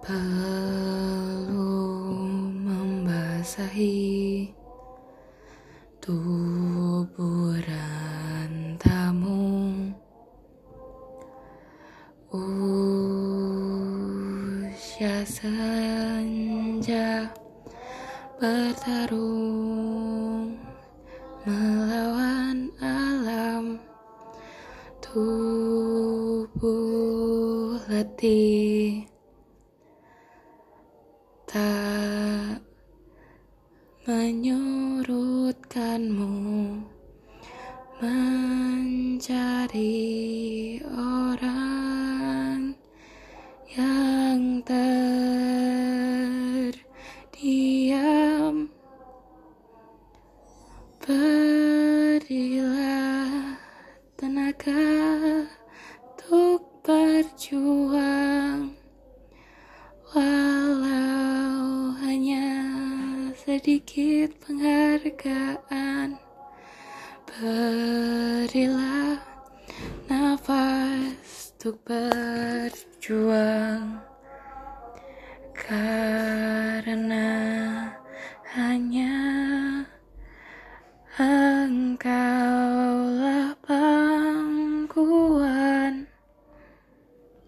Belum membasahi tubuh rantamu Usia senja bertarung melawan alam. Tubuh letih tak menyurutkanmu mencari orang yang terdiam. Berilah tenaga untuk berjuang sedikit penghargaan. Berilah nafas untuk berjuang